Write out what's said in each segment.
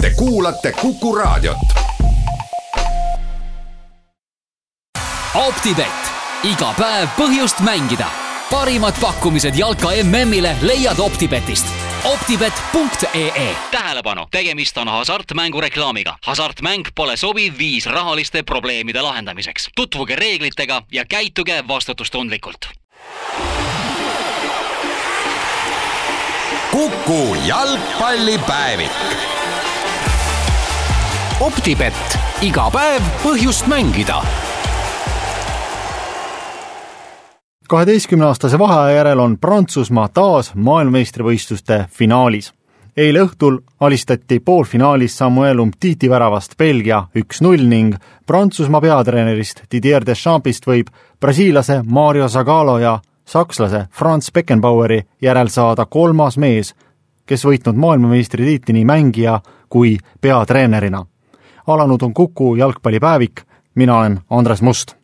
Te kuulate Kuku Raadiot. optibett, iga päev põhjust mängida. parimad pakkumised jalka MM-ile leiad Optibetist optibet.ee tähelepanu, tegemist on hasartmängureklaamiga. hasartmäng pole sobiv viis rahaliste probleemide lahendamiseks. tutvuge reeglitega ja käituge vastutustundlikult Kuku jalgpallipäevik. Optibett, iga päev põhjust mängida kaheteistkümne-aastase vaheaja järel on Prantsusmaa taas maailmameistrivõistluste finaalis. eile õhtul alistati poolfinaalis Samuel Umtiti väravast Belgia üks-null ning Prantsusmaa peatreenerist Didier Deschampsist võib brasiillase Mario Zagallo ja sakslase Franz Beckenbaueri järel saada kolmas mees, kes võitnud maailmameistritiitli nii mängija kui peatreenerina. Alanud on Kuku jalgpallipäevik, mina olen Andres Must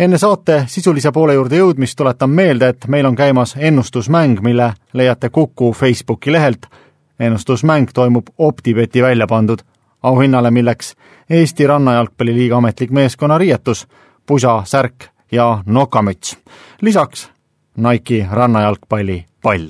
enne saate sisulise poole juurde jõudmist tuletan meelde, et meil on käimas ennustusmäng, mille leiate Kuku Facebooki lehelt. ennustusmäng toimub Optibeti välja pandud auhinnale, milleks Eesti Rannajalgpalliliiga ametlik meeskonnariietus, pusa, särk ja nokamüts. lisaks Nike rannajalgpalli pall.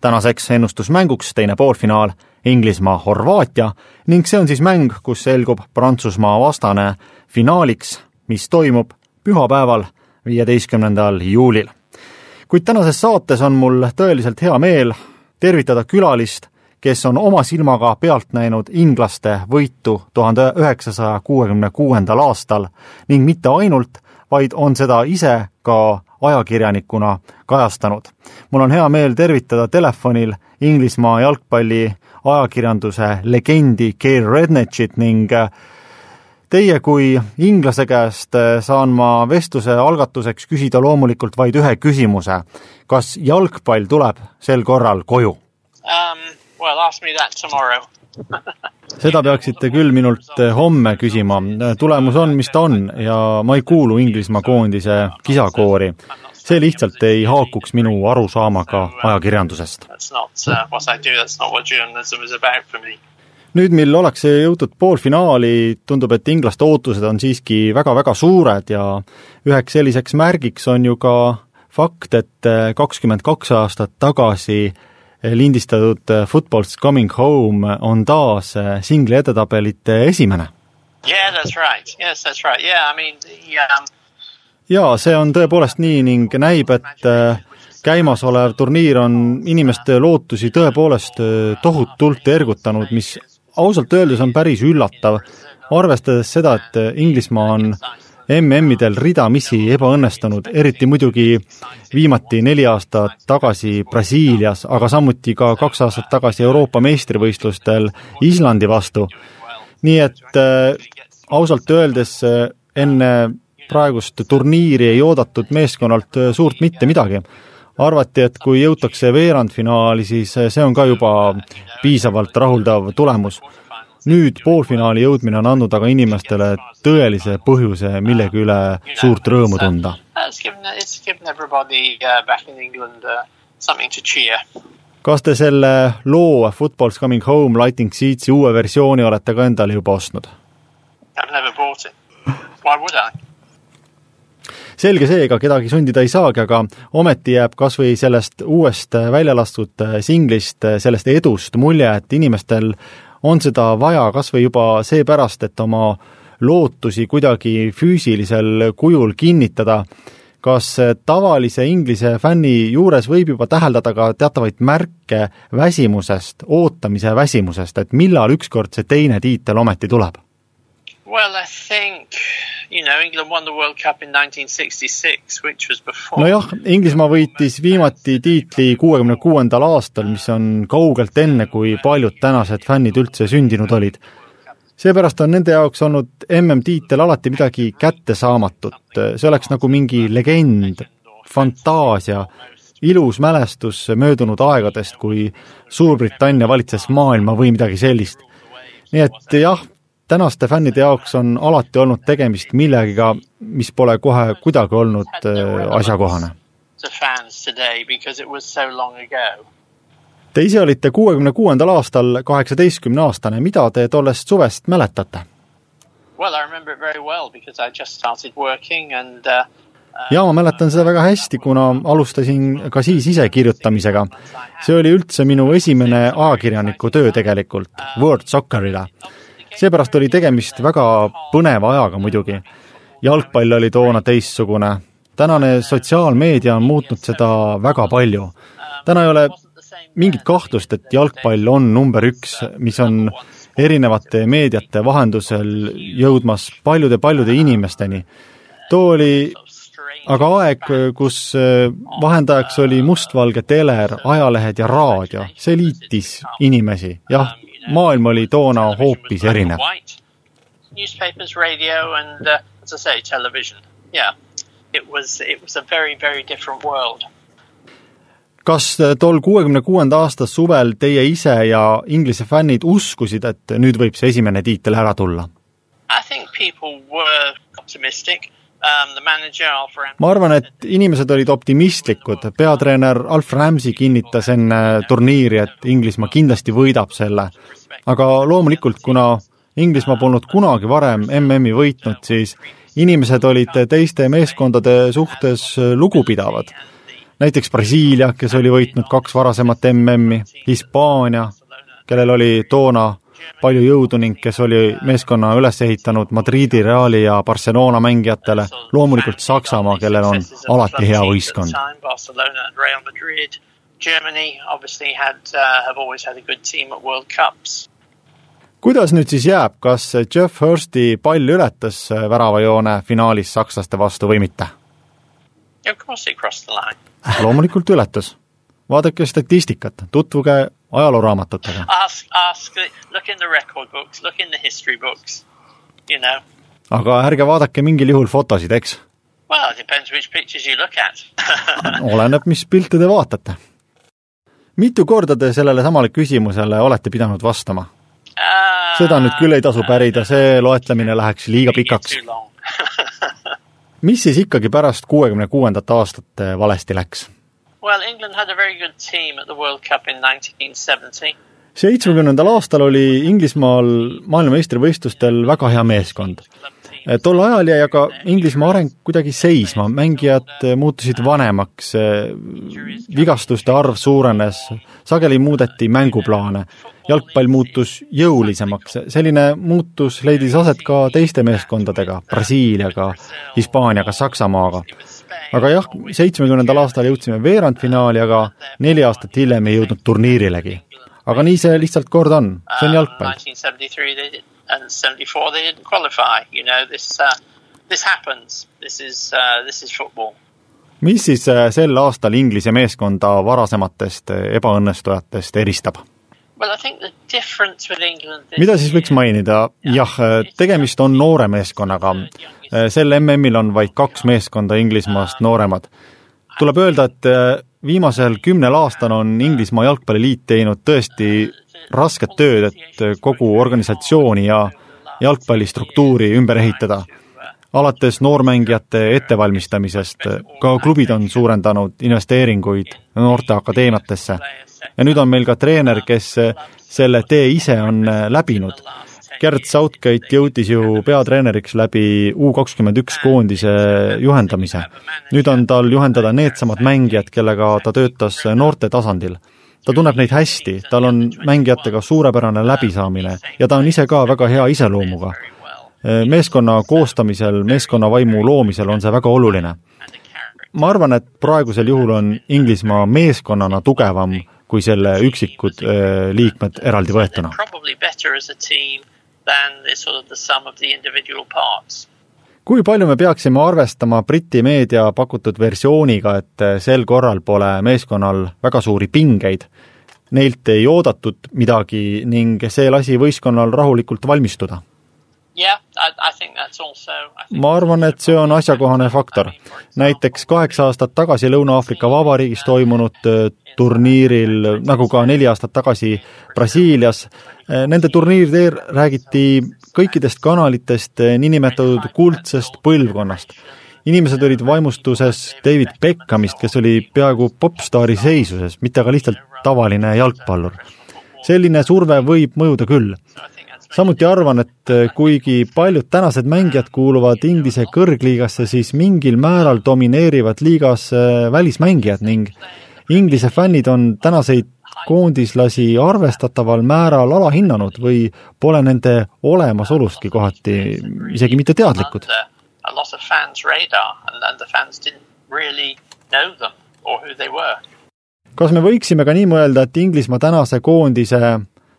tänaseks ennustusmänguks teine poolfinaal Inglismaa-Horvaatia ning see on siis mäng, kus selgub Prantsusmaa vastane finaaliks, mis toimub pühapäeval, viieteistkümnendal juulil. kuid tänases saates on mul tõeliselt hea meel tervitada külalist, kes on oma silmaga pealt näinud inglaste võitu tuhande üheksasaja kuuekümne kuuendal aastal ning mitte ainult, vaid on seda ise ka ajakirjanikuna kajastanud. mul on hea meel tervitada telefonil Inglismaa jalgpalli ajakirjanduse legendi Gail Rednetšit ning Teie kui inglase käest saan ma vestluse algatuseks küsida loomulikult vaid ühe küsimuse. kas jalgpall tuleb sel korral koju um,? Well, ask me that tomorrow seda peaksite küll minult homme küsima. tulemus on, mis ta on ja ma ei kuulu Inglismaa koondise kisakoori. See lihtsalt ei haakuks minu arusaamaga ajakirjandusest. nüüd, mil ollakse jõutud poolfinaali, tundub, et inglaste ootused on siiski väga-väga suured ja üheks selliseks märgiks on ju ka fakt, et kakskümmend kaks aastat tagasi lindistatud Football's Coming Home on taas singli edetabelite esimene. Yeah, that's right. Yes, that's right. Yeah, I mean, yeah. Jaa, see on tõepoolest nii ning näib, et käimasolev turniir on inimeste lootusi tõepoolest tohutult ergutanud, mis ausalt öeldes on päris üllatav, arvestades seda, et Inglismaa on MM-idel ridamisi ebaõnnestunud, eriti muidugi viimati neli aastat tagasi Brasiilias, aga samuti ka kaks aastat tagasi Euroopa meistrivõistlustel Islandi vastu. nii et äh, ausalt öeldes äh, enne praegust turniiri ei oodatud meeskonnalt äh, suurt mitte midagi. arvati, et kui jõutakse veerandfinaali, siis äh, see on ka juba piisavalt rahuldav tulemus nüüd poolfinaali jõudmine on andnud aga inimestele tõelise põhjuse millegi üle suurt rõõmu tunda. kas te selle loo Football's coming home Lighting Seats'i uue versiooni olete ka endale juba ostnud? Selge see, ega kedagi sundida ei saagi, aga ometi jääb kas või sellest uuest välja lastud singlist, sellest edust mulje, et inimestel on seda vaja kas või juba seepärast, et oma lootusi kuidagi füüsilisel kujul kinnitada. kas tavalise Inglise fänni juures võib juba täheldada ka teatavaid märke väsimusest, ootamise väsimusest, et millal ükskord see teine tiitel ometi tuleb? Well, I think you know, England won the World Cup in 1966, which was before. nojah, Inglismaa võitis viimati tiitli kuuekümne kuuendal aastal, mis on kaugelt enne, kui paljud tänased fännid üldse sündinud olid. seepärast on nende jaoks olnud MM-tiitel alati midagi kättesaamatut, see oleks nagu mingi legend, fantaasia, ilus mälestus möödunud aegadest, kui Suurbritannia valitses maailma või midagi sellist. nii et jah, tänaste fännide jaoks on alati olnud tegemist millegiga, mis pole kohe kuidagi olnud äh, asjakohane. Te ise olite kuuekümne kuuendal aastal kaheksateistkümne aastane, mida te tollest suvest mäletate? And uh, jaa, ma mäletan seda väga hästi, kuna alustasin ka siis ise kirjutamisega. see oli üldse minu esimene ajakirjaniku töö tegelikult, Word Soccerile. Seepärast oli tegemist väga põneva ajaga muidugi. jalgpall oli toona teistsugune. tänane sotsiaalmeedia on muutnud seda väga palju. täna ei ole mingit kahtlust, et jalgpall on number üks, mis on erinevate meediate vahendusel jõudmas paljude-paljude inimesteni. too oli aga aeg, kus äh, vahendajaks oli mustvalge teler, ajalehed ja raadio, see liitis inimesi, jah, maailm oli toona hoopis erinev. Newspapers, radio and uh, as I say, television. Yeah, it was it was a very very different world. kas äh, tol kuuekümne kuuenda aasta suvel teie ise ja Inglise fännid uskusid, et nüüd võib see esimene tiitel ära tulla? I think people were optimistic um,. Ma arvan, et inimesed olid optimistlikud, peatreener Alf Ramsey kinnitas enne turniiri, et Inglismaa kindlasti võidab selle. aga loomulikult, kuna Inglismaa polnud kunagi varem MM-i võitnud, siis inimesed olid teiste meeskondade suhtes lugupidavad. näiteks Brasiilia, kes oli võitnud kaks varasemat MM-i, Hispaania, kellel oli toona palju jõudu ning kes oli meeskonna üles ehitanud Madridi, Reali ja Barcelona mängijatele, loomulikult Saksamaa, kellel on alati hea võistkond. Kuidas nüüd siis jääb, kas Jeff Hursti pall ületas väravajoone finaalis sakslaste vastu või mitte? Loomulikult ületas. vaadake statistikat, tutvuge ajalooraamatutega. Ask, ask, look in the record books, look in the history books. You know, aga ärge vaadake mingil juhul fotosid, eks? well, it depends which pictures you look at oleneb, mis pilte te vaatate. mitu korda te sellele samale küsimusele olete pidanud vastama? seda nüüd küll ei tasu pärida, see loetlemine läheks liiga pikaks. Mis siis ikkagi pärast kuuekümne kuuendat aastat valesti läks? Well, England had a very good team at the World Cup in 1970. seitsmekümnendal aastal oli Inglismaal maailmameistrivõistlustel väga hea meeskond. Tol ajal jäi aga Inglismaa areng kuidagi seisma, mängijad muutusid vanemaks, vigastuste arv suurenes, sageli muudeti mänguplaane, jalgpall muutus jõulisemaks, selline muutus leidis aset ka teiste meeskondadega, Brasiiliaga, Hispaaniaga, Saksamaaga. Aga jah, seitsmekümnendal aastal jõudsime veerandfinaali, aga neli aastat hiljem ei jõudnud turniirilegi. Aga nii see lihtsalt kord on, see on jalgpall. 1973 they did, and 74 they didn't qualify. You know, this uh, this happens. This is uh, football. mis siis äh, sel aastal Inglise meeskonda varasematest ebaõnnestujatest eristab? Mida siis võiks mainida, jah, tegemist on noore meeskonnaga, sel MM-il on vaid kaks meeskonda Inglismaast nooremad. tuleb öelda, et viimasel kümnel aastal on Inglismaa jalgpalliliit teinud tõesti rasket tööd, et kogu organisatsiooni ja jalgpallistruktuuri ümber ehitada. alates noormängijate ettevalmistamisest, ka klubid on suurendanud investeeringuid noorteakadeemiatesse. ja nüüd on meil ka treener, kes selle tee ise on läbinud Gerd Southgate jõudis ju peatreeneriks läbi U kakskümmend üks koondise juhendamise. nüüd on tal juhendada needsamad mängijad, kellega ta töötas noorte tasandil. ta tunneb neid hästi, tal on mängijatega suurepärane läbisaamine ja ta on ise ka väga hea iseloomuga. meeskonna koostamisel, meeskonna vaimu loomisel on see väga oluline. ma arvan, et praegusel juhul on Inglismaa meeskonnana tugevam kui selle üksikud äh, liikmed eraldi võetuna. Than the sort of the sum of the individual parts. kui palju me peaksime arvestama Briti meedia pakutud versiooniga, et sel korral pole meeskonnal väga suuri pingeid, neilt ei oodatud midagi ning see lasi võistkonnal rahulikult valmistuda? Ma arvan, et see on asjakohane faktor. näiteks kaheksa aastat tagasi Lõuna-Aafrika Vabariigis toimunud äh, turniiril, nagu ka neli aastat tagasi Brasiilias, äh, nende turniiride räägiti kõikidest kanalitest äh, niinimetatud kuldsest põlvkonnast. inimesed olid vaimustuses David Beckhamist, kes oli peaaegu popstaari seisuses, mitte aga lihtsalt tavaline jalgpallur. selline surve võib mõjuda küll samuti arvan, et eh, kuigi paljud tänased mängijad kuuluvad Inglise kõrgliigasse, siis mingil määral domineerivad liigas eh, välismängijad ning Inglise fännid on tänaseid koondislasi arvestataval määral alahinnanud või pole nende olemasolustki kohati isegi mitte teadlikud. kas me võiksime ka nii mõelda, et Inglismaa tänase koondise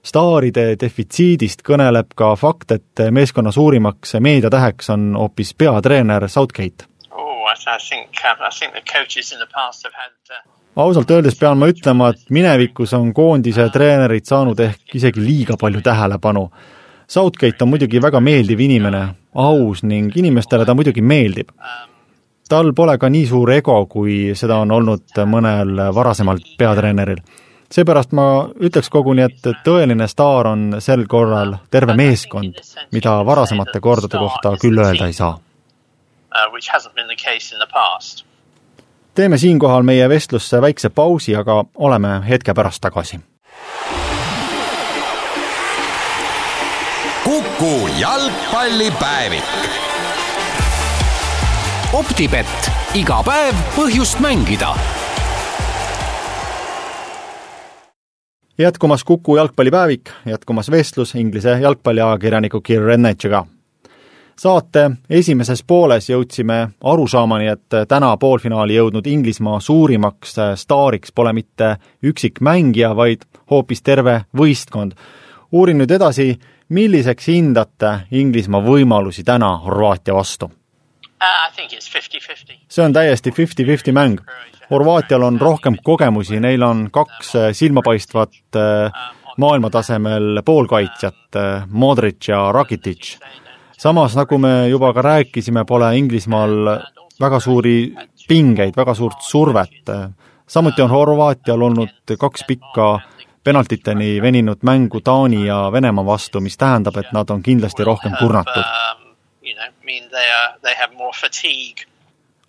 staaride defitsiidist kõneleb ka fakt, et meeskonna suurimaks meediatäheks on hoopis peatreener Southgate oh,. Uh, ausalt öeldes pean ma ütlema, et minevikus on koondise treenerid saanud ehk isegi liiga palju tähelepanu. Southgate on muidugi väga meeldiv inimene, aus ning inimestele ta muidugi meeldib. tal pole ka nii suur ego, kui seda on olnud mõnel varasemal peatreeneril seepärast ma ütleks koguni, et tõeline staar on sel korral terve meeskond, mida varasemate kordade kohta küll öelda ei saa. teeme siinkohal meie vestlusse väikse pausi, aga oleme hetke pärast tagasi. kuku jalgpallipäevik. optibett, iga päev põhjust mängida jätkumas Kuku jalgpallipäevik, jätkumas vestlus Inglise jalgpalliajakirjaniku Kir Rennetsiga. saate esimeses pooles jõudsime arusaamani, et täna poolfinaali jõudnud Inglismaa suurimaks staariks pole mitte üksik mängija, vaid hoopis terve võistkond. uurin nüüd edasi, milliseks hindate Inglismaa võimalusi täna Horvaatia vastu? Uh, see on täiesti fifty-fifty mäng Horvaatial on rohkem kogemusi, neil on kaks äh, silmapaistvat äh, maailmatasemel poolkaitsjat, Modric ja Rakitic. samas, nagu me juba ka rääkisime, pole Inglismaal väga suuri pingeid, väga suurt survet. samuti on Horvaatial olnud kaks pikka penaltiteni veninud mängu Taani ja Venemaa vastu, mis tähendab, et nad on kindlasti rohkem kurnatud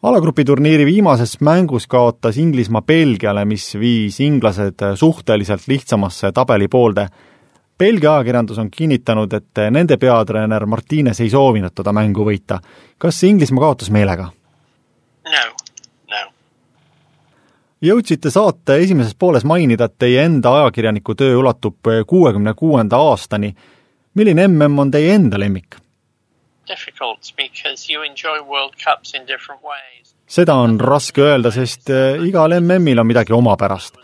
alagrupiturniiri viimases mängus kaotas Inglismaa Belgiale, mis viis inglased suhteliselt lihtsamasse tabelipoolde. Belgia ajakirjandus on kinnitanud, et nende peatreener Martines ei soovinud teda mängu võita. kas Inglismaa kaotas meelega? no, no. jõudsite saate esimeses pooles mainida, et teie enda ajakirjaniku töö ulatub kuuekümne kuuenda aastani. milline mm on teie enda lemmik? Difficult because you enjoy World Cups in different ways. seda on raske öelda, sest eh, igal MM-il on midagi omapärast.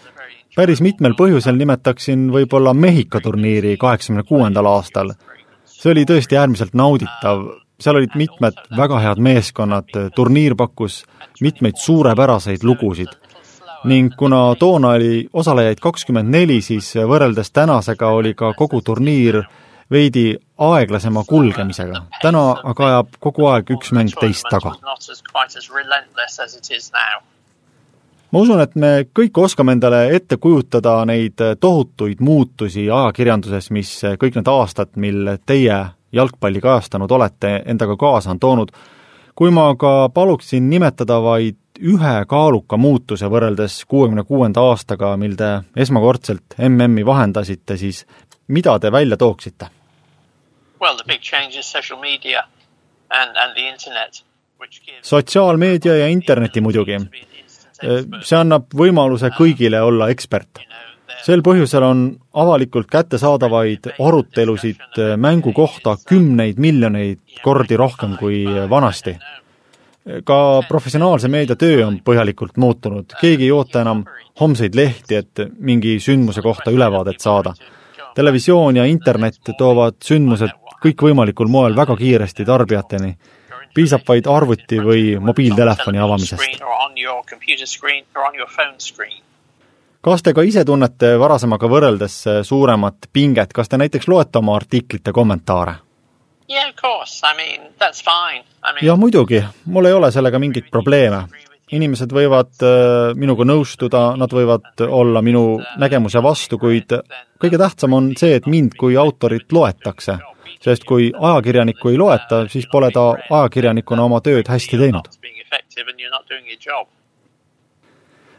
päris mitmel põhjusel nimetaksin võib-olla Mehhiko turniiri kaheksakümne kuuendal aastal. see oli tõesti äärmiselt nauditav, seal olid mitmed väga head meeskonnad, turniir pakkus mitmeid suurepäraseid lugusid ning kuna toona oli osalejaid kakskümmend neli, siis võrreldes tänasega oli ka kogu turniir veidi aeglasema kulgemisega. täna aga ajab kogu aeg üks mäng teist taga. ma usun, et me kõik oskame endale ette kujutada neid tohutuid muutusi ajakirjanduses, mis kõik need aastad, mil teie jalgpalli kajastanud olete, endaga kaasa on toonud. kui ma aga paluksin nimetada vaid ühe kaaluka muutuse võrreldes kuuekümne kuuenda aastaga, mil te esmakordselt MM-i vahendasite, siis mida te välja tooksite? Sotsiaalmeedia ja interneti muidugi. see annab võimaluse kõigile olla ekspert. sel põhjusel on avalikult kättesaadavaid arutelusid mängu kohta kümneid miljoneid kordi rohkem kui vanasti. ka professionaalse meedia töö on põhjalikult muutunud, keegi ei oota enam homseid lehti, et mingi sündmuse kohta ülevaadet saada. televisioon ja internet toovad sündmused kõikvõimalikul moel väga kiiresti tarbijateni piisab vaid arvuti või mobiiltelefoni avamisest. kas te ka ise tunnete varasemaga võrreldes suuremat pinget, kas te näiteks loete oma artiklite kommentaare? Yeah, of course, I mean, that's fine. I mean, ja muidugi, mul ei ole sellega mingeid probleeme. inimesed võivad äh, minuga nõustuda, nad võivad olla minu nägemuse vastu, kuid kõige tähtsam on see, et mind kui autorit loetakse. Sest kui ajakirjanikku ei loeta, siis pole ta ajakirjanikuna oma tööd hästi teinud.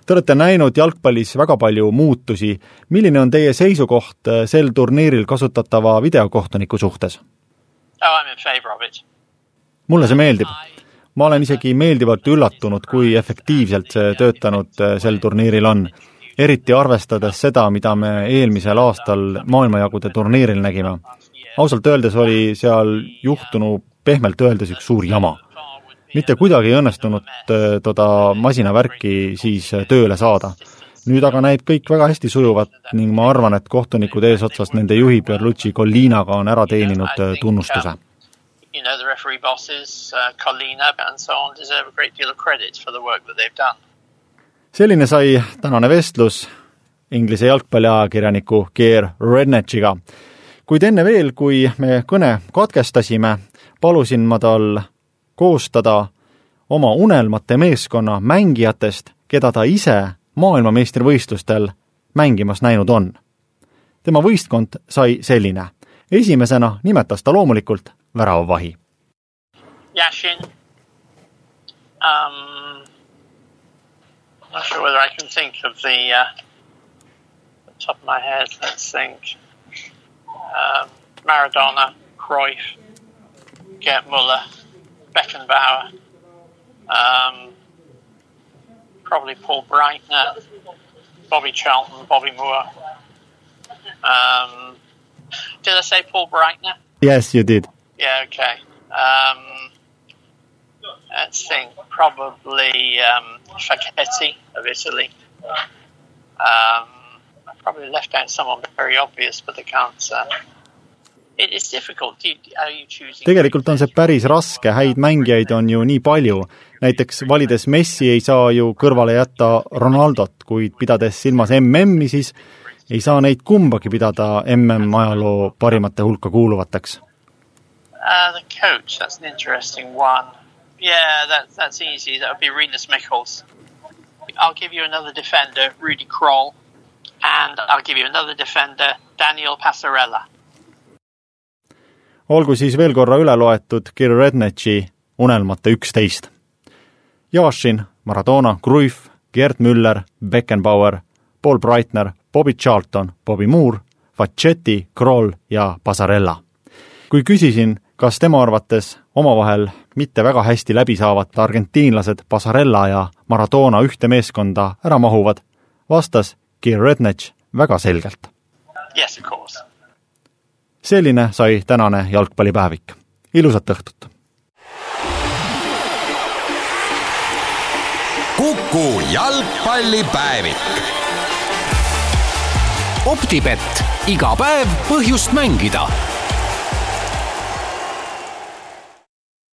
Te olete näinud jalgpallis väga palju muutusi. milline on teie seisukoht äh, sel turniiril kasutatava videokohtuniku suhtes? Oh, mulle see meeldib. ma olen isegi meeldivalt üllatunud, kui efektiivselt see töötanud äh, sel turniiril on. eriti arvestades seda, mida me eelmisel aastal maailmajagude turniiril nägime. Ausalt öeldes oli seal juhtunu pehmelt öeldes üks suur jama. mitte kuidagi ei õnnestunud äh, toda masinavärki siis äh, tööle saada nüüd aga näib kõik väga hästi sujuvat ning ma arvan, et kohtunikud eesotsas nende juhi Pierluigi Collinaga on ära teeninud äh, tunnustuse. You know, the referee bosses, uh, Collina and so on deserve a great deal of credit for the work that they've done. selline sai tänane vestlus Inglise jalgpalliajakirjaniku Geir Rednetšiga. Kuid enne veel, kui me kõne katkestasime, palusin ma tal koostada oma unelmate meeskonna mängijatest, keda ta ise maailmameistrivõistlustel mängimas näinud on. tema võistkond sai selline. esimesena nimetas ta loomulikult väravavahi. Yashin. Um, not sure whether I can think of the, uh, top of my head. Let's think. Um, Maradona, Cruyff, Gert Muller, Beckenbauer. Um, probably Paul Breitner, Bobby Charlton, Bobby Moore. Um, did I say Paul Breitner? Yes, you did. Yeah, okay. Um, let's think, probably um, Facchetti of Italy. Um, I probably left out someone very obvious, but I can't. Uh, tegelikult on see päris raske, häid mängijaid on ju nii palju. näiteks valides Messi ei saa ju kõrvale jätta Ronaldot, kuid pidades silmas MM-i, siis ei saa neid kumbagi pidada MM-ajaloo parimate hulka kuuluvateks. Uh, the coach, that's an interesting one. Yeah, that, that's easy. That would be Renus Michels. I'll give you another defender, Rudy Kroll. And I'll give you another defender, Daniel Passarella. olgu siis veel korra üle loetud Kir Rednetši unelmate üksteist. Jašin, Maradona, Cruyff, Gerd Müller, Beckenbauer, Paul Breitner, Bobby Charlton, Bobby Moore, Facchetti, Kroll ja Passarella. kui küsisin, kas tema arvates omavahel mitte väga hästi läbi saavad argentiinlased Passarella ja Maradona ühte meeskonda ära mahuvad, vastas Kir Rednetš väga selgelt. Yes, of course. selline sai tänane jalgpallipäevik. ilusat õhtut! Kuku jalgpallipäevik. optibett, iga päev põhjust mängida